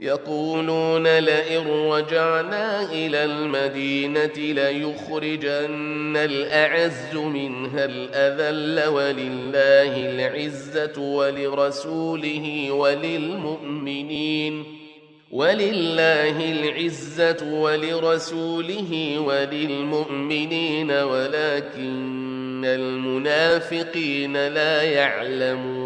يقولون لئن رجعنا إلى المدينة ليخرجن الأعز منها الأذل ولله العزة ولرسوله وللمؤمنين ولله العزة ولرسوله وللمؤمنين ولكن المنافقين لا يعلمون